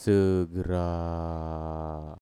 segera.